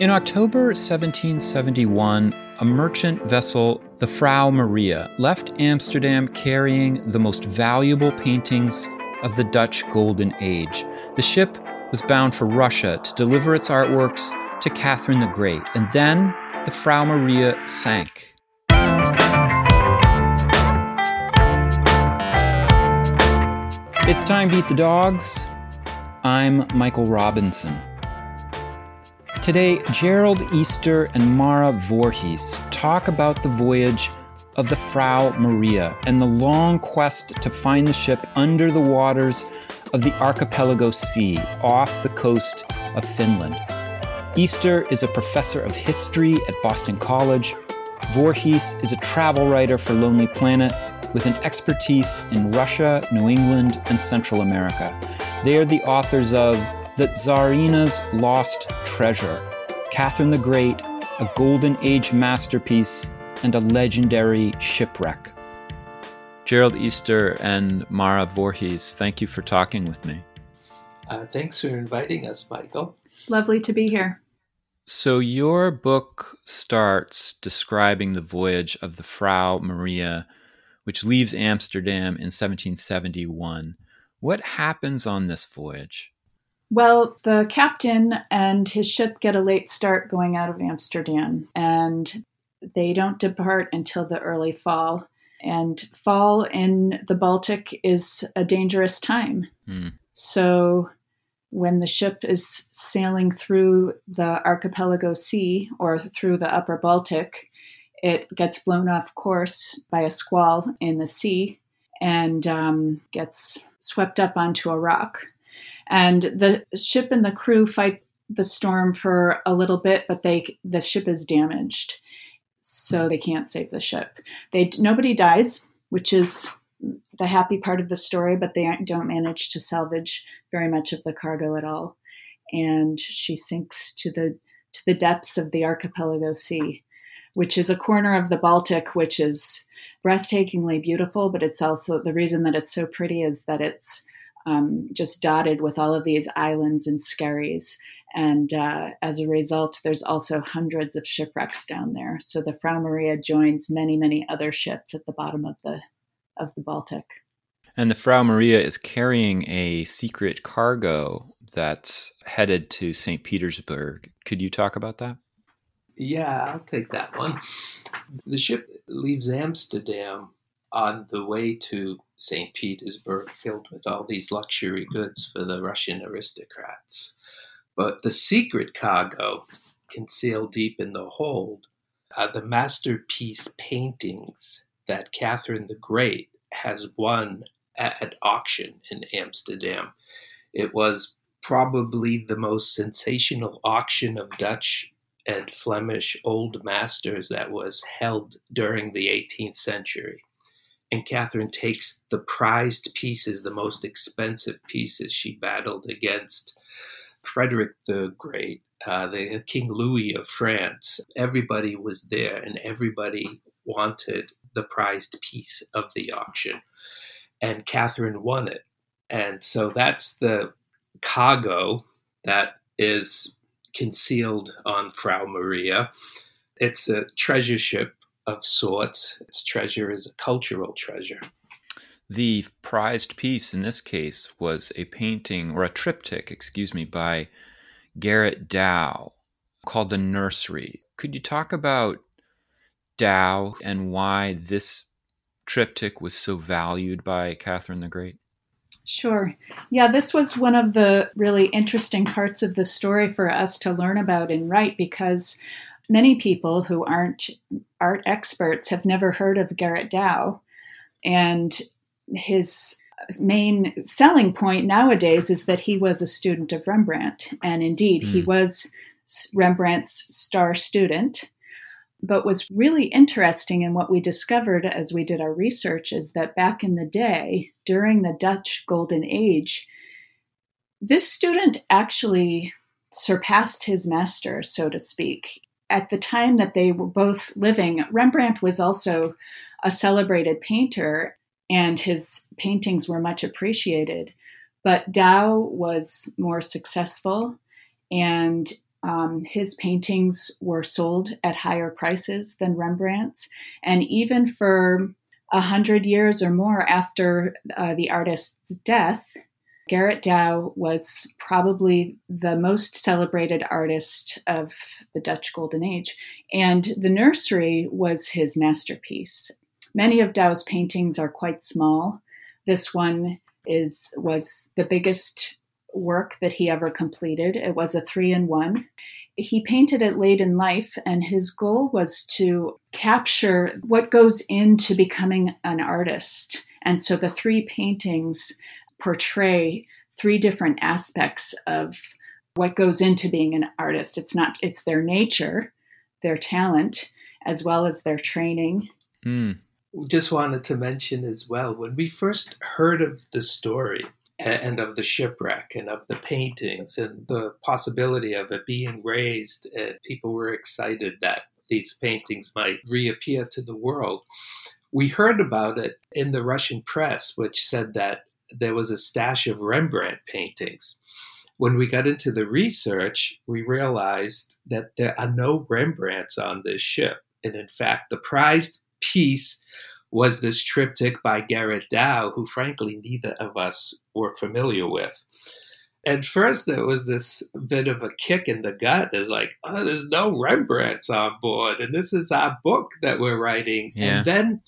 In October 1771, a merchant vessel, the Frau Maria, left Amsterdam carrying the most valuable paintings of the Dutch Golden Age. The ship was bound for Russia to deliver its artworks to Catherine the Great, and then the Frau Maria sank. It's time to eat the dogs. I'm Michael Robinson. Today, Gerald Easter and Mara Voorhees talk about the voyage of the Frau Maria and the long quest to find the ship under the waters of the Archipelago Sea off the coast of Finland. Easter is a professor of history at Boston College. Voorhees is a travel writer for Lonely Planet with an expertise in Russia, New England, and Central America. They are the authors of the Tsarina's Lost Treasure, Catherine the Great, a Golden Age masterpiece, and a legendary shipwreck. Gerald Easter and Mara Voorhees, thank you for talking with me. Uh, thanks for inviting us, Michael. Lovely to be here. So, your book starts describing the voyage of the Frau Maria, which leaves Amsterdam in 1771. What happens on this voyage? Well, the captain and his ship get a late start going out of Amsterdam, and they don't depart until the early fall. And fall in the Baltic is a dangerous time. Mm. So, when the ship is sailing through the archipelago sea or through the upper Baltic, it gets blown off course by a squall in the sea and um, gets swept up onto a rock. And the ship and the crew fight the storm for a little bit, but they the ship is damaged, so they can't save the ship. They nobody dies, which is the happy part of the story, but they don't manage to salvage very much of the cargo at all. And she sinks to the to the depths of the archipelago sea, which is a corner of the Baltic, which is breathtakingly beautiful. But it's also the reason that it's so pretty is that it's um, just dotted with all of these islands and skerries. And uh, as a result, there's also hundreds of shipwrecks down there. So the Frau Maria joins many, many other ships at the bottom of the of the Baltic. And the Frau Maria is carrying a secret cargo that's headed to St. Petersburg. Could you talk about that? Yeah, I'll take that one. The ship leaves Amsterdam on the way to St. Petersburg, filled with all these luxury goods for the Russian aristocrats. But the secret cargo, concealed deep in the hold, are the masterpiece paintings that Catherine the Great has won at auction in Amsterdam. It was probably the most sensational auction of Dutch and Flemish old masters that was held during the 18th century and Catherine takes the prized pieces, the most expensive pieces. She battled against Frederick the Great, uh, the King Louis of France. Everybody was there, and everybody wanted the prized piece of the auction, and Catherine won it. And so that's the cargo that is concealed on Frau Maria. It's a treasure ship of sorts. Its treasure is a cultural treasure. The prized piece in this case was a painting or a triptych, excuse me, by Gerrit Dou called The Nursery. Could you talk about Dow and why this triptych was so valued by Catherine the Great? Sure. Yeah, this was one of the really interesting parts of the story for us to learn about and write because many people who aren't art experts have never heard of Gerrit Dou. And his main selling point nowadays is that he was a student of Rembrandt. And indeed, mm. he hmm. was Rembrandt's star student. But what's really interesting and what we discovered as we did our research is that back in the day, during the Dutch Golden Age, this student actually surpassed his master, so to speak at the time that they were both living, Rembrandt was also a celebrated painter and his paintings were much appreciated. But Dou was more successful and Um, his paintings were sold at higher prices than Rembrandt's, and even for a hundred years or more after uh, the artist's death, Gerrit Dou was probably the most celebrated artist of the Dutch Golden Age, and the nursery was his masterpiece. Many of Dou's paintings are quite small. This one is was the biggest work that he ever completed. It was a three in one. He painted it late in life, and his goal was to capture what goes into becoming an artist. And so the three paintings portray three different aspects of what goes into being an artist. It's not it's their nature, their talent, as well as their training. Mm. Just wanted to mention as well when we first heard of the story and of the shipwreck and of the paintings and the possibility of it being raised, people were excited that these paintings might reappear to the world. We heard about it in the Russian press, which said that there was a stash of Rembrandt paintings. When we got into the research, we realized that there are no Rembrandts on this ship. And in fact, the prized piece was this triptych by Gerrit Dou, who frankly neither of us were familiar with. At first, there was this bit of a kick in the gut. There's like, oh, there's no Rembrandts on board, and this is our book that we're writing. Yeah. And then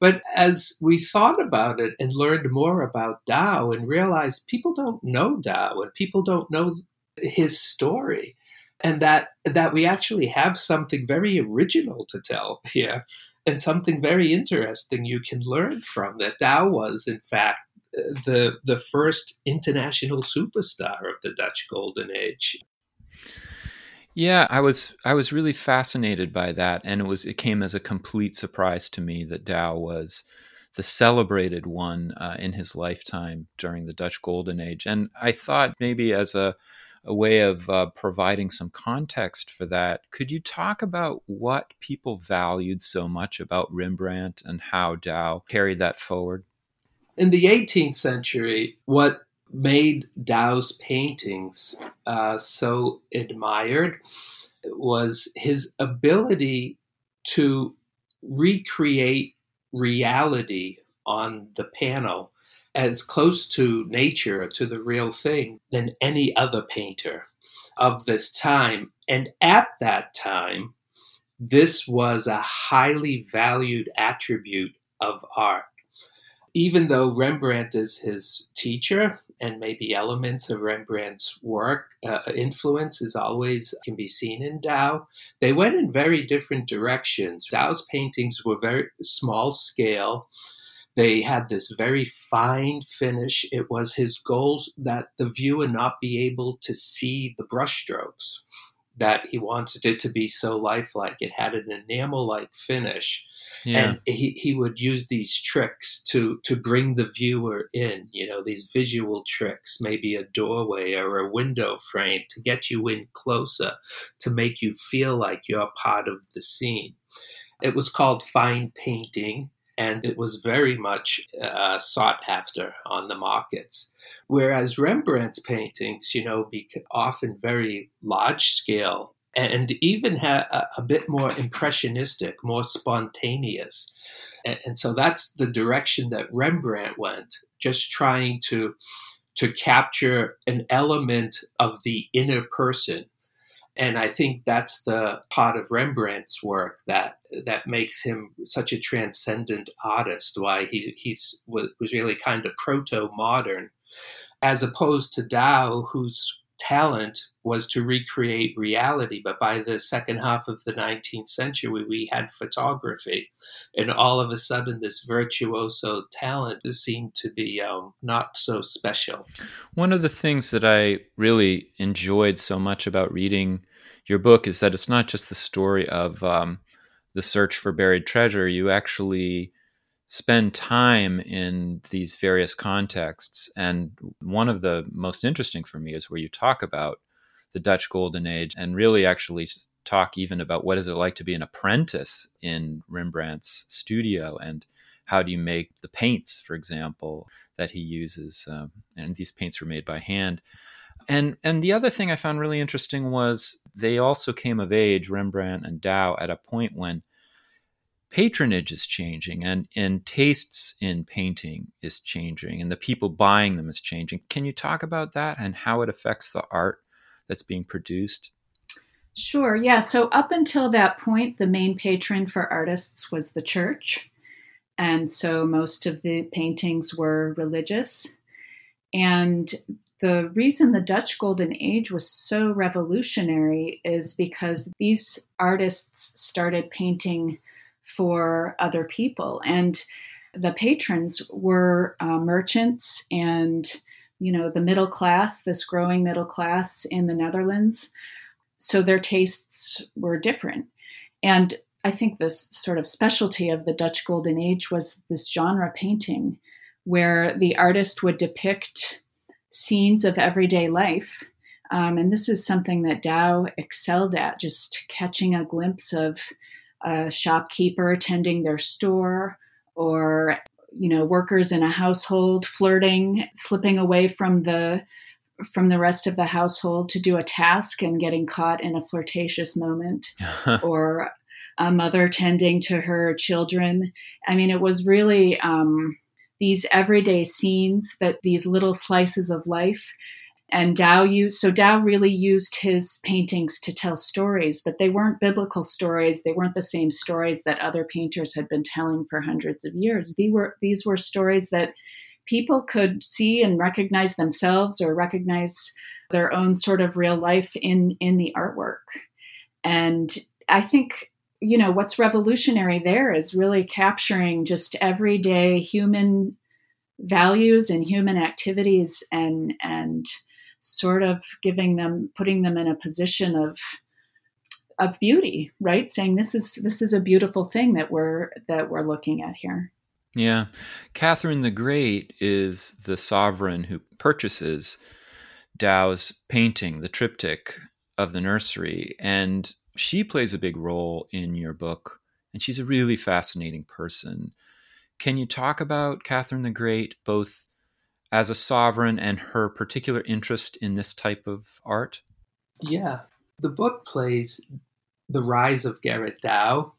but as we thought about it and learned more about Dou and realized people don't know Dou and people don't know his story, and that that we actually have something very original to tell here and something very interesting you can learn from that Dou was in fact the the first international superstar of the Dutch Golden Age. Yeah, I was I was really fascinated by that, and it was it came as a complete surprise to me that Dou was the celebrated one uh, in his lifetime during the Dutch Golden Age, and I thought maybe as a a way of uh, providing some context for that. Could you talk about what people valued so much about Rembrandt and how Dou carried that forward? In the 18th century, what made Dou's paintings uh, so admired was his ability to recreate reality on the panel as close to nature, to the real thing, than any other painter of this time. And at that time, this was a highly valued attribute of art. Even though Rembrandt is his teacher and maybe elements of Rembrandt's work. Uh, influence is always can be seen in Dou. They went in very different directions. Dou's paintings were very small scale. They had this very fine finish. It was his goal that the viewer not be able to see the brushstrokes that he wanted it to be so lifelike. It had an enamel like finish. Yeah. And he, he would use these tricks to, to bring the viewer in, you know, these visual tricks, maybe a doorway or a window frame to get you in closer, to make you feel like you're part of the scene. It was called fine painting and it was very much uh, sought after on the markets. Whereas Rembrandt's paintings, you know, be often very large scale and even a, a, bit more impressionistic, more spontaneous. And, and so that's the direction that Rembrandt went, just trying to to capture an element of the inner person and I think that's the part of Rembrandt's work that that makes him such a transcendent artist. Why he he's was really kind of proto modern, as opposed to Dou, whose talent was to recreate reality. But by the second half of the 19th century, we had photography. And all of a sudden, this virtuoso talent seemed to be um, not so special. One of the things that I really enjoyed so much about reading your book is that it's not just the story of um, the search for buried treasure. You actually spend time in these various contexts. And one of the most interesting for me is where you talk about the Dutch Golden Age and really actually talk even about what is it like to be an apprentice in Rembrandt's studio and how do you make the paints, for example, that he uses. Um, and these paints were made by hand. And and the other thing I found really interesting was they also came of age, Rembrandt and Dou, at a point when patronage is changing and, and tastes in painting is changing and the people buying them is changing. Can you talk about that and how it affects the art that's being produced? Sure, yeah. So, up until that point, the main patron for artists was the church. And so, most of the paintings were religious. And the reason the Dutch Golden Age was so revolutionary is because these artists started painting for other people. And the patrons were uh, merchants and, you know, the middle class, this growing middle class in the Netherlands. So their tastes were different. And I think this sort of specialty of the Dutch Golden Age was this genre painting where the artist would depict scenes of everyday life. Um, and this is something that Dou excelled at, just catching a glimpse of a shopkeeper tending their store or you know workers in a household flirting slipping away from the from the rest of the household to do a task and getting caught in a flirtatious moment or a mother tending to her children i mean it was really um, these everyday scenes that these little slices of life and Dou used so Dou really used his paintings to tell stories, but they weren't biblical stories. They weren't the same stories that other painters had been telling for hundreds of years. These were these were stories that people could see and recognize themselves or recognize their own sort of real life in in the artwork. And I think you know what's revolutionary there is really capturing just everyday human values and human activities and and sort of giving them putting them in a position of of beauty right? Saying this is this is a beautiful thing that we're that we're looking at here. Yeah. Catherine the great is the sovereign who purchases dou's painting the triptych of the nursery and she plays a big role in your book and she's a really fascinating person can you talk about catherine the great both as a sovereign and her particular interest in this type of art? Yeah. The book plays the rise of Gerrit Dou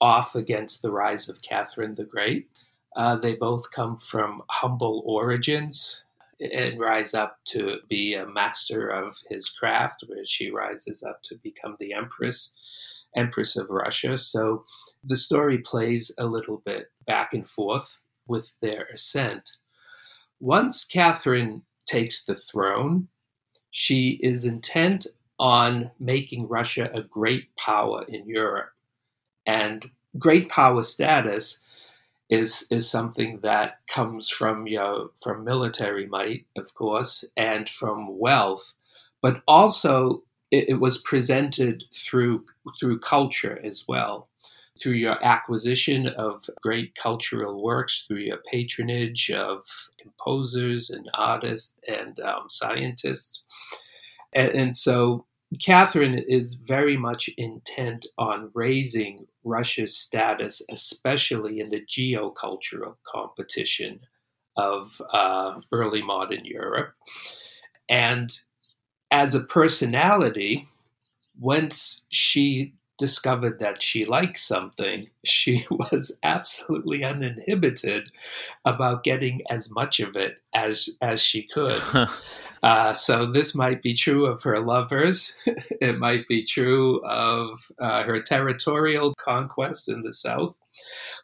off against the rise of Catherine the Great. Uh, they both come from humble origins and rise up to be a master of his craft, where she rises up to become the empress, empress of Russia. So the story plays a little bit back and forth with their ascent. Once Catherine takes the throne, she is intent on making Russia a great power in Europe. And great power status is is something that comes from you know, from military might, of course, and from wealth, but also it, it was presented through through culture as well through your acquisition of great cultural works, through your patronage of composers and artists and um, scientists. And, and so Catherine is very much intent on raising Russia's status, especially in the geocultural competition of uh, early modern Europe. And as a personality, once she discovered that she liked something, she was absolutely uninhibited about getting as much of it as as she could. uh, so this might be true of her lovers. it might be true of uh, her territorial conquests in the south.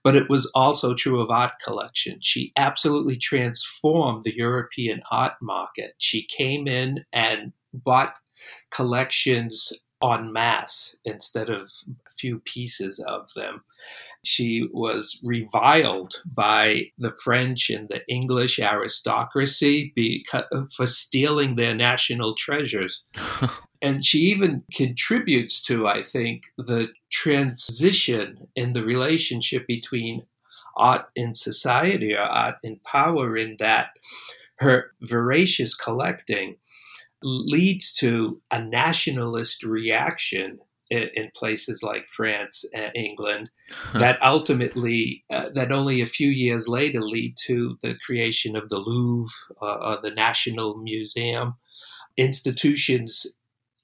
But it was also true of art collection. She absolutely transformed the European art market. She came in and bought collections en masse instead of a few pieces of them. She was reviled by the French and the English aristocracy because, for stealing their national treasures. and she even contributes to, I think, the transition in the relationship between art in society or art in power, in that her voracious collecting leads to a nationalist reaction in, in places like France and England that ultimately, uh, that only a few years later lead to the creation of the Louvre uh, or the National Museum. institutions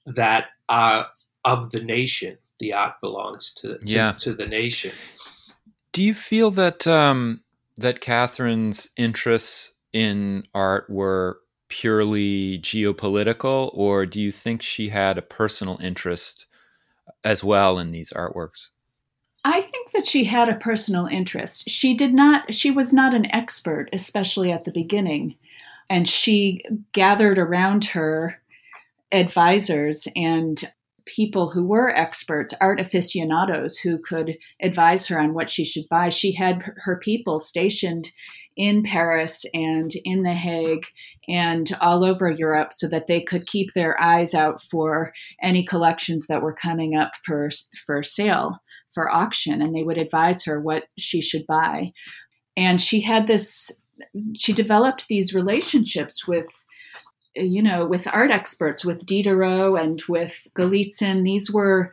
that are of the nation. The art belongs to, to, Yeah. to the nation. Do you feel that um, that Catherine's interests in art were purely geopolitical, or do you think she had a personal interest as well in these artworks? I think that she had a personal interest. She did not, she was not an expert, especially at the beginning. And she gathered around her advisors and people who were experts, art aficionados, who could advise her on what she should buy. She had her- people stationed in Paris and in The Hague and all over Europe so that they could keep their eyes out for any collections that were coming up for, for sale for auction and they would advise her what she should buy. And she had this, she developed these relationships with, you know, with art experts, with Diderot and with Galitzin. These were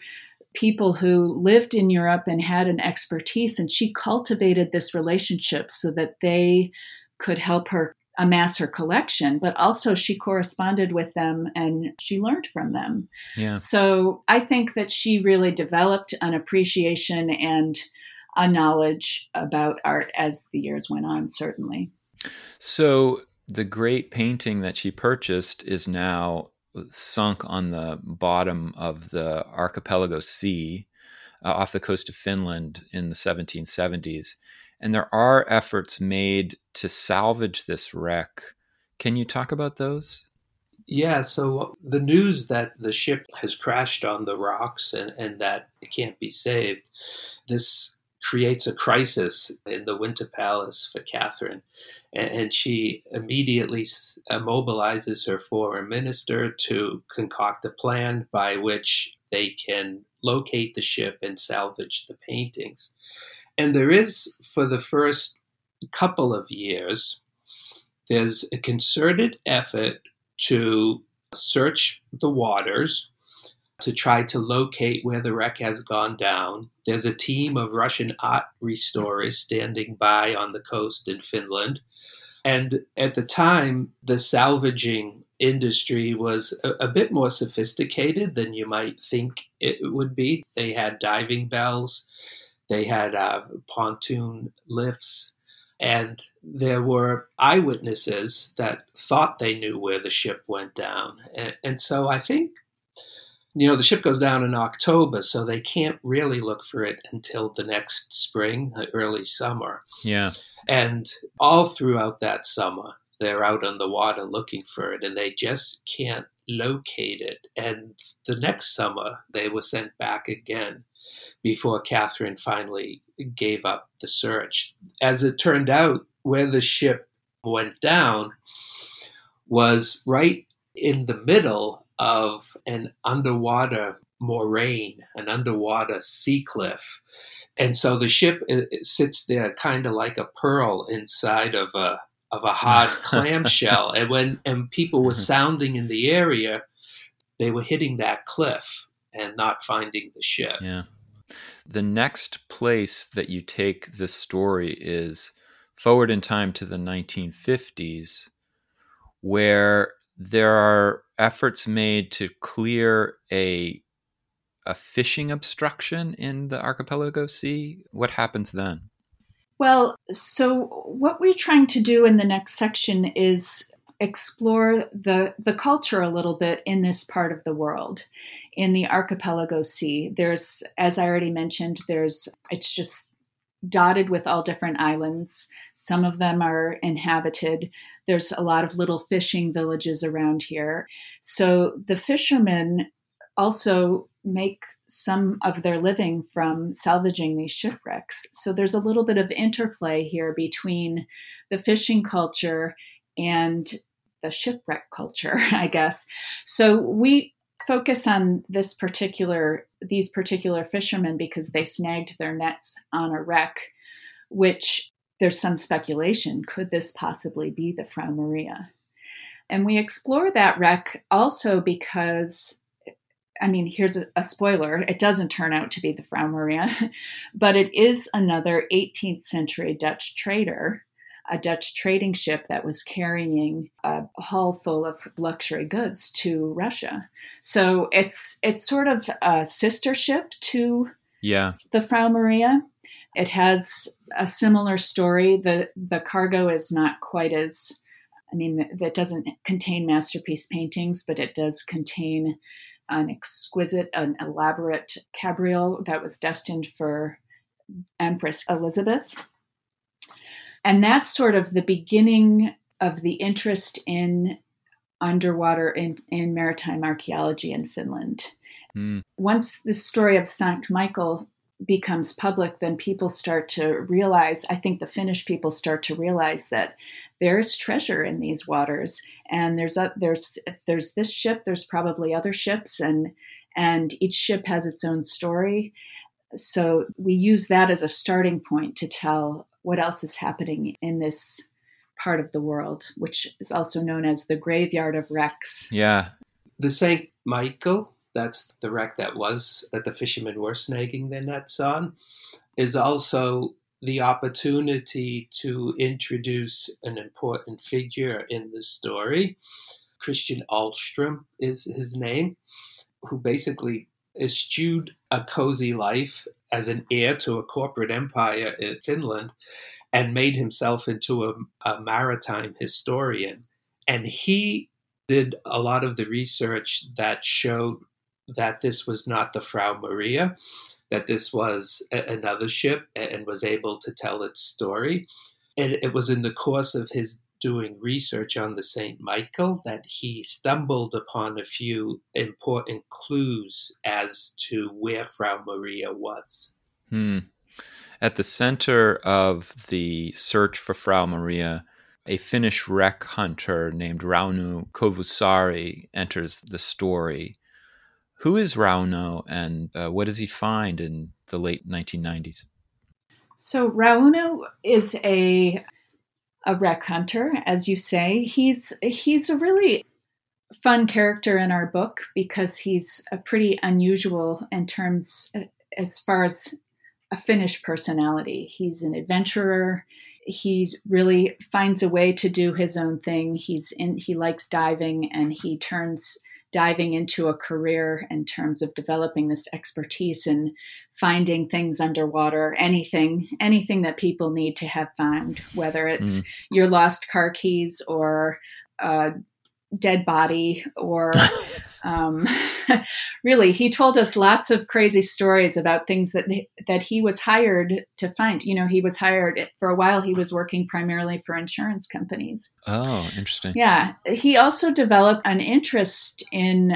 people who lived in Europe and had an expertise, and she cultivated this relationship so that they could help her amass her collection, but also she corresponded with them and she learned from them. Yeah. So I think that she really developed an appreciation and a knowledge about art as the years went on, certainly. So the great painting that she purchased is now sunk on the bottom of the archipelago sea uh, off the coast of Finland in the 1770s. And there are efforts made to salvage this wreck. Can you talk about those? Yeah, so the news that the ship has crashed on the rocks and, and that it can't be saved, this creates a crisis in the Winter Palace for Catherine. And, she immediately uh, mobilizes her foreign minister to concoct a plan by which they can locate the ship and salvage the paintings. And there is, for the first couple of years, there's a concerted effort to search the waters to try to locate where the wreck has gone down. There's a team of Russian art restorers standing by on the coast in Finland. And at the time, the salvaging industry was a, a bit more sophisticated than you might think it would be. They had diving bells, they had uh, pontoon lifts, and there were eyewitnesses that thought they knew where the ship went down. And, and, so I think, you know, the ship goes down in October, so they can't really look for it until the next spring, early summer. Yeah. And all throughout that summer, they're out on the water looking for it, and they just can't locate it. And the next summer, they were sent back again before Catherine finally gave up the search. As it turned out, where the ship went down was right in the middle of an underwater moraine, an underwater sea cliff. And so the ship uh, uh, sits there kind of like a pearl inside of a of a hard clamshell. And when and people were mm-hmm. sounding in the area, they were hitting that cliff and not finding the ship. Yeah. The next place that you take this story is forward in time to the 1950s, where there are efforts made to clear a a fishing obstruction in the archipelago sea. What happens then? Well, so what we're trying to do in the next section is explore the the culture a little bit in this part of the world in the archipelago sea there's as i already mentioned there's it's just dotted with all different islands some of them are inhabited there's a lot of little fishing villages around here so the fishermen also make some of their living from salvaging these shipwrecks so there's a little bit of interplay here between the fishing culture and the shipwreck culture, I guess. So we focus on this particular these particular fishermen because they snagged their nets on a wreck, which there's some speculation could this possibly be the Frau Maria? And we explore that wreck also because I mean, here's a, a, spoiler. It doesn't turn out to be the Frau Maria, but it is another 18th century Dutch trader a Dutch trading ship that was carrying a hull full of luxury goods to Russia. So it's it's sort of a sister ship to yeah. the Frau Maria. It has a similar story. the The cargo is not quite as I mean, that doesn't contain masterpiece paintings, but it does contain an exquisite, an elaborate cabriole that was destined for Empress Elizabeth. And that's sort of the beginning of the interest in underwater in, in maritime archaeology in Finland. Mm. Once the story of St. Michael becomes public, then people start to realize, I think the Finnish people start to realize that there's treasure in these waters. And there's a, there's if there's this ship there's probably other ships and and each ship has its own story. So we use that as a starting point to tell what else is happening in this part of the world which is also known as the graveyard of wrecks yeah. The st michael that's the wreck that was that the fishermen were snagging their nets on is also the opportunity to introduce an important figure in the story. Christian Ahlström is his name, who basically eschewed a cozy life as an heir to a corporate empire in Finland and made himself into a, a maritime historian. And he did a lot of the research that showed that this was not the Frau Maria, that this was a- another ship and was able to tell its story. And it was in the course of his doing research on the St. Michael that he stumbled upon a few important clues as to where Frau Maria was. Hmm. At the center of the search for Frau Maria, a Finnish wreck hunter named Rauno Koivusaari enters the story. Who is Rauno and uh, what does he find in the late 1990s? So Rauno is a a wreck hunter, as you say. He's he's a really fun character in our book because he's a pretty unusual in terms as far as a Finnish personality. He's an adventurer. He's really finds a way to do his own thing. He's in he likes diving and he turns diving into a career in terms of developing this expertise and finding things underwater anything anything that people need to have found whether it's mm. your lost car keys or uh, dead body or um, really he told us lots of crazy stories about things that that he was hired to find. You know he was hired for a while he was working primarily for insurance companies. Oh interesting. Yeah. He also developed an interest in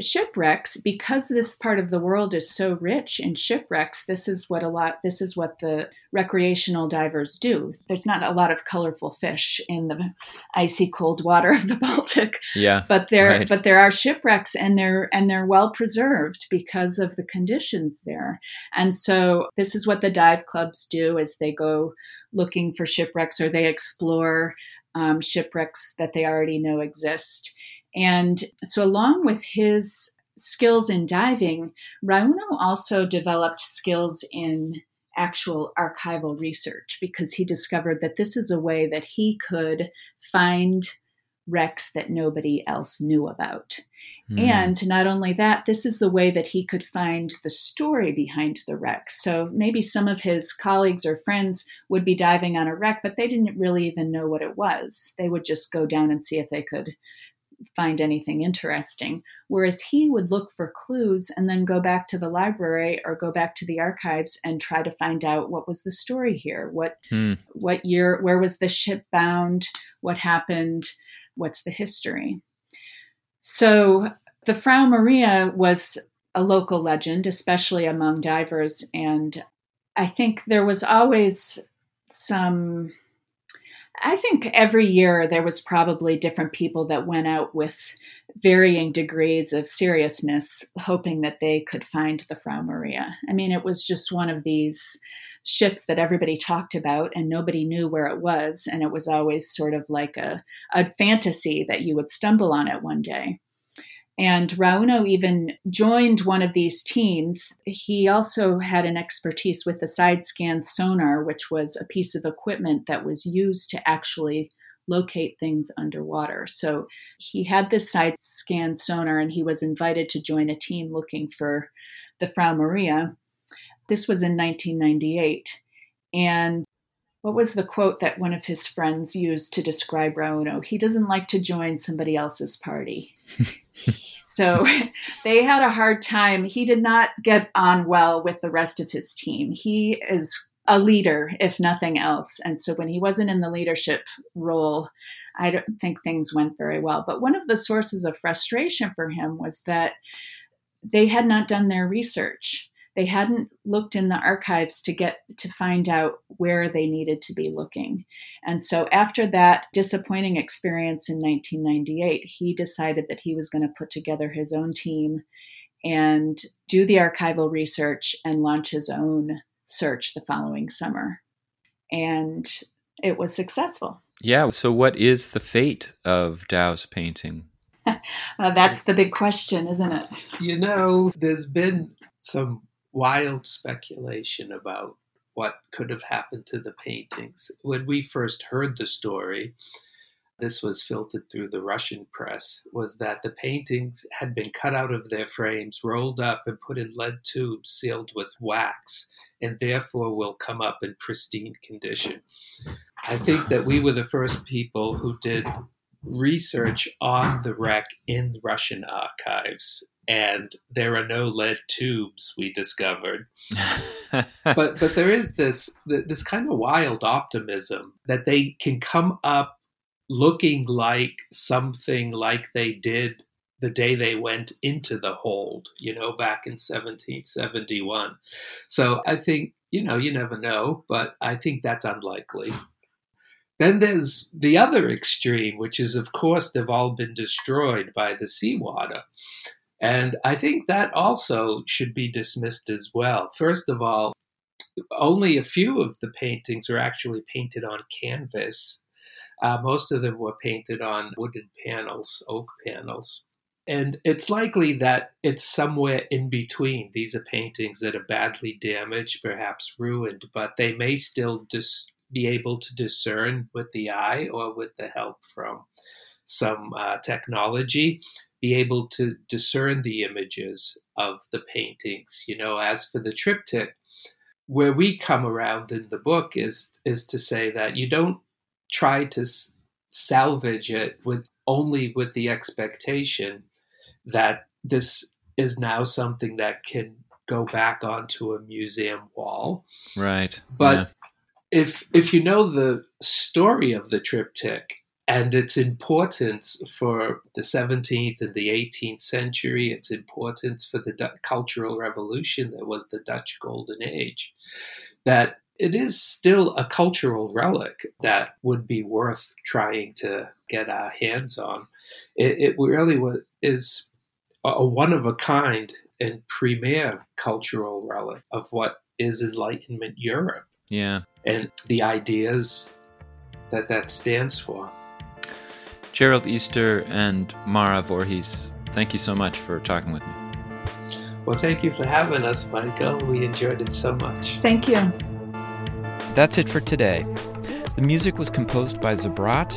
shipwrecks because this part of the world is so rich in shipwrecks this is what a lot this is what the recreational divers do. There's not a lot of colorful fish in the icy cold water of the baltic yeah but there right. but there are shipwrecks and they're and they're well preserved because of the conditions there. And so this is what the dive clubs do is they go looking for shipwrecks or they explore um, shipwrecks that they already know exist and so, along with his skills in diving, Rauno also developed skills in actual archival research because he discovered that this is a way that he could find wrecks that nobody else knew about. Mm. And not only that, this is the way that he could find the story behind the wreck. So maybe some of his colleagues or friends would be diving on a wreck, but they didn't really even know what it was. They would just go down and see if they could find anything interesting. Whereas he would look for clues and then go back to the library or go back to the archives and try to find out what was the story here. What hmm. what year where was the ship bound? What happened? What's the history? So the Frau Maria was a local legend, especially among divers, and I think there was always some I think every year there was probably different people that went out with varying degrees of seriousness, hoping that they could find the Frau Maria. I mean, it was just one of these ships that everybody talked about and nobody knew where it was. And it was always sort of like a, a fantasy that you would stumble on it one day. And Rauno even joined one of these teams. He also had an expertise with the side scan sonar, which was a piece of equipment that was used to actually locate things underwater. So he had this side scan sonar and he was invited to join a team looking for the Frau Maria. This was in 1998. And what was the quote that one of his friends used to describe Rauno? He doesn't like to join somebody else's party. so they had a hard time. He did not get on well with the rest of his team. He is a leader, if nothing else. And so when he wasn't in the leadership role, I don't think things went very well. But one of the sources of frustration for him was that they had not done their research. They hadn't looked in the archives to get to find out where they needed to be looking. And so after that disappointing experience in 1998, he decided that he was going to put together his own team and do the archival research and launch his own search the following summer. And it was successful. Yeah. So, what is the fate of Dou's painting? uh, that's the big question, isn't it? You know, there's been some wild speculation about what could have happened to the paintings. When we first heard the story, this was filtered through the Russian press, was that the paintings had been cut out of their frames, rolled up, and put in lead tubes sealed with wax, and therefore will come up in pristine condition. I think that we were the first people who did research on the wreck in Russian archives and there are no lead tubes we discovered but but there is this this kind of wild optimism that they can come up looking like something like they did the day they went into the hold, you know, back in 1771. So I think, you know, you never know, but I think that's unlikely. Then there's the other extreme, which is, of course, they've all been destroyed by the seawater. And I think that also should be dismissed as well. First of all, only a few of the paintings were actually painted on canvas uh, most of them were painted on wooden panels, oak panels. And it's likely that it's somewhere in between. These are paintings that are badly damaged, perhaps ruined, but they may still dis- be able to discern with the eye or with the help from some uh, technology, be able to discern the images of the paintings. You know, as for the triptych, where we come around in the book is is to say that you don't try to salvage it with only with the expectation that this is now something that can go back onto a museum wall. Right. But yeah. if if you know the story of the triptych and its importance for the 17th and the 18th century, its importance for the D- cultural revolution that was the Dutch Golden Age, that it is still a cultural relic that would be worth trying to get our hands on. It, it really is a one of a kind and premier cultural relic of what is Enlightenment Europe. Yeah. And the ideas that that stands for. Gerald Easter and Mara Voorhees, thank you so much for talking with me. Well, thank you for having us, Michael. We enjoyed it so much. Thank you. That's it for today. The music was composed by Zabrat.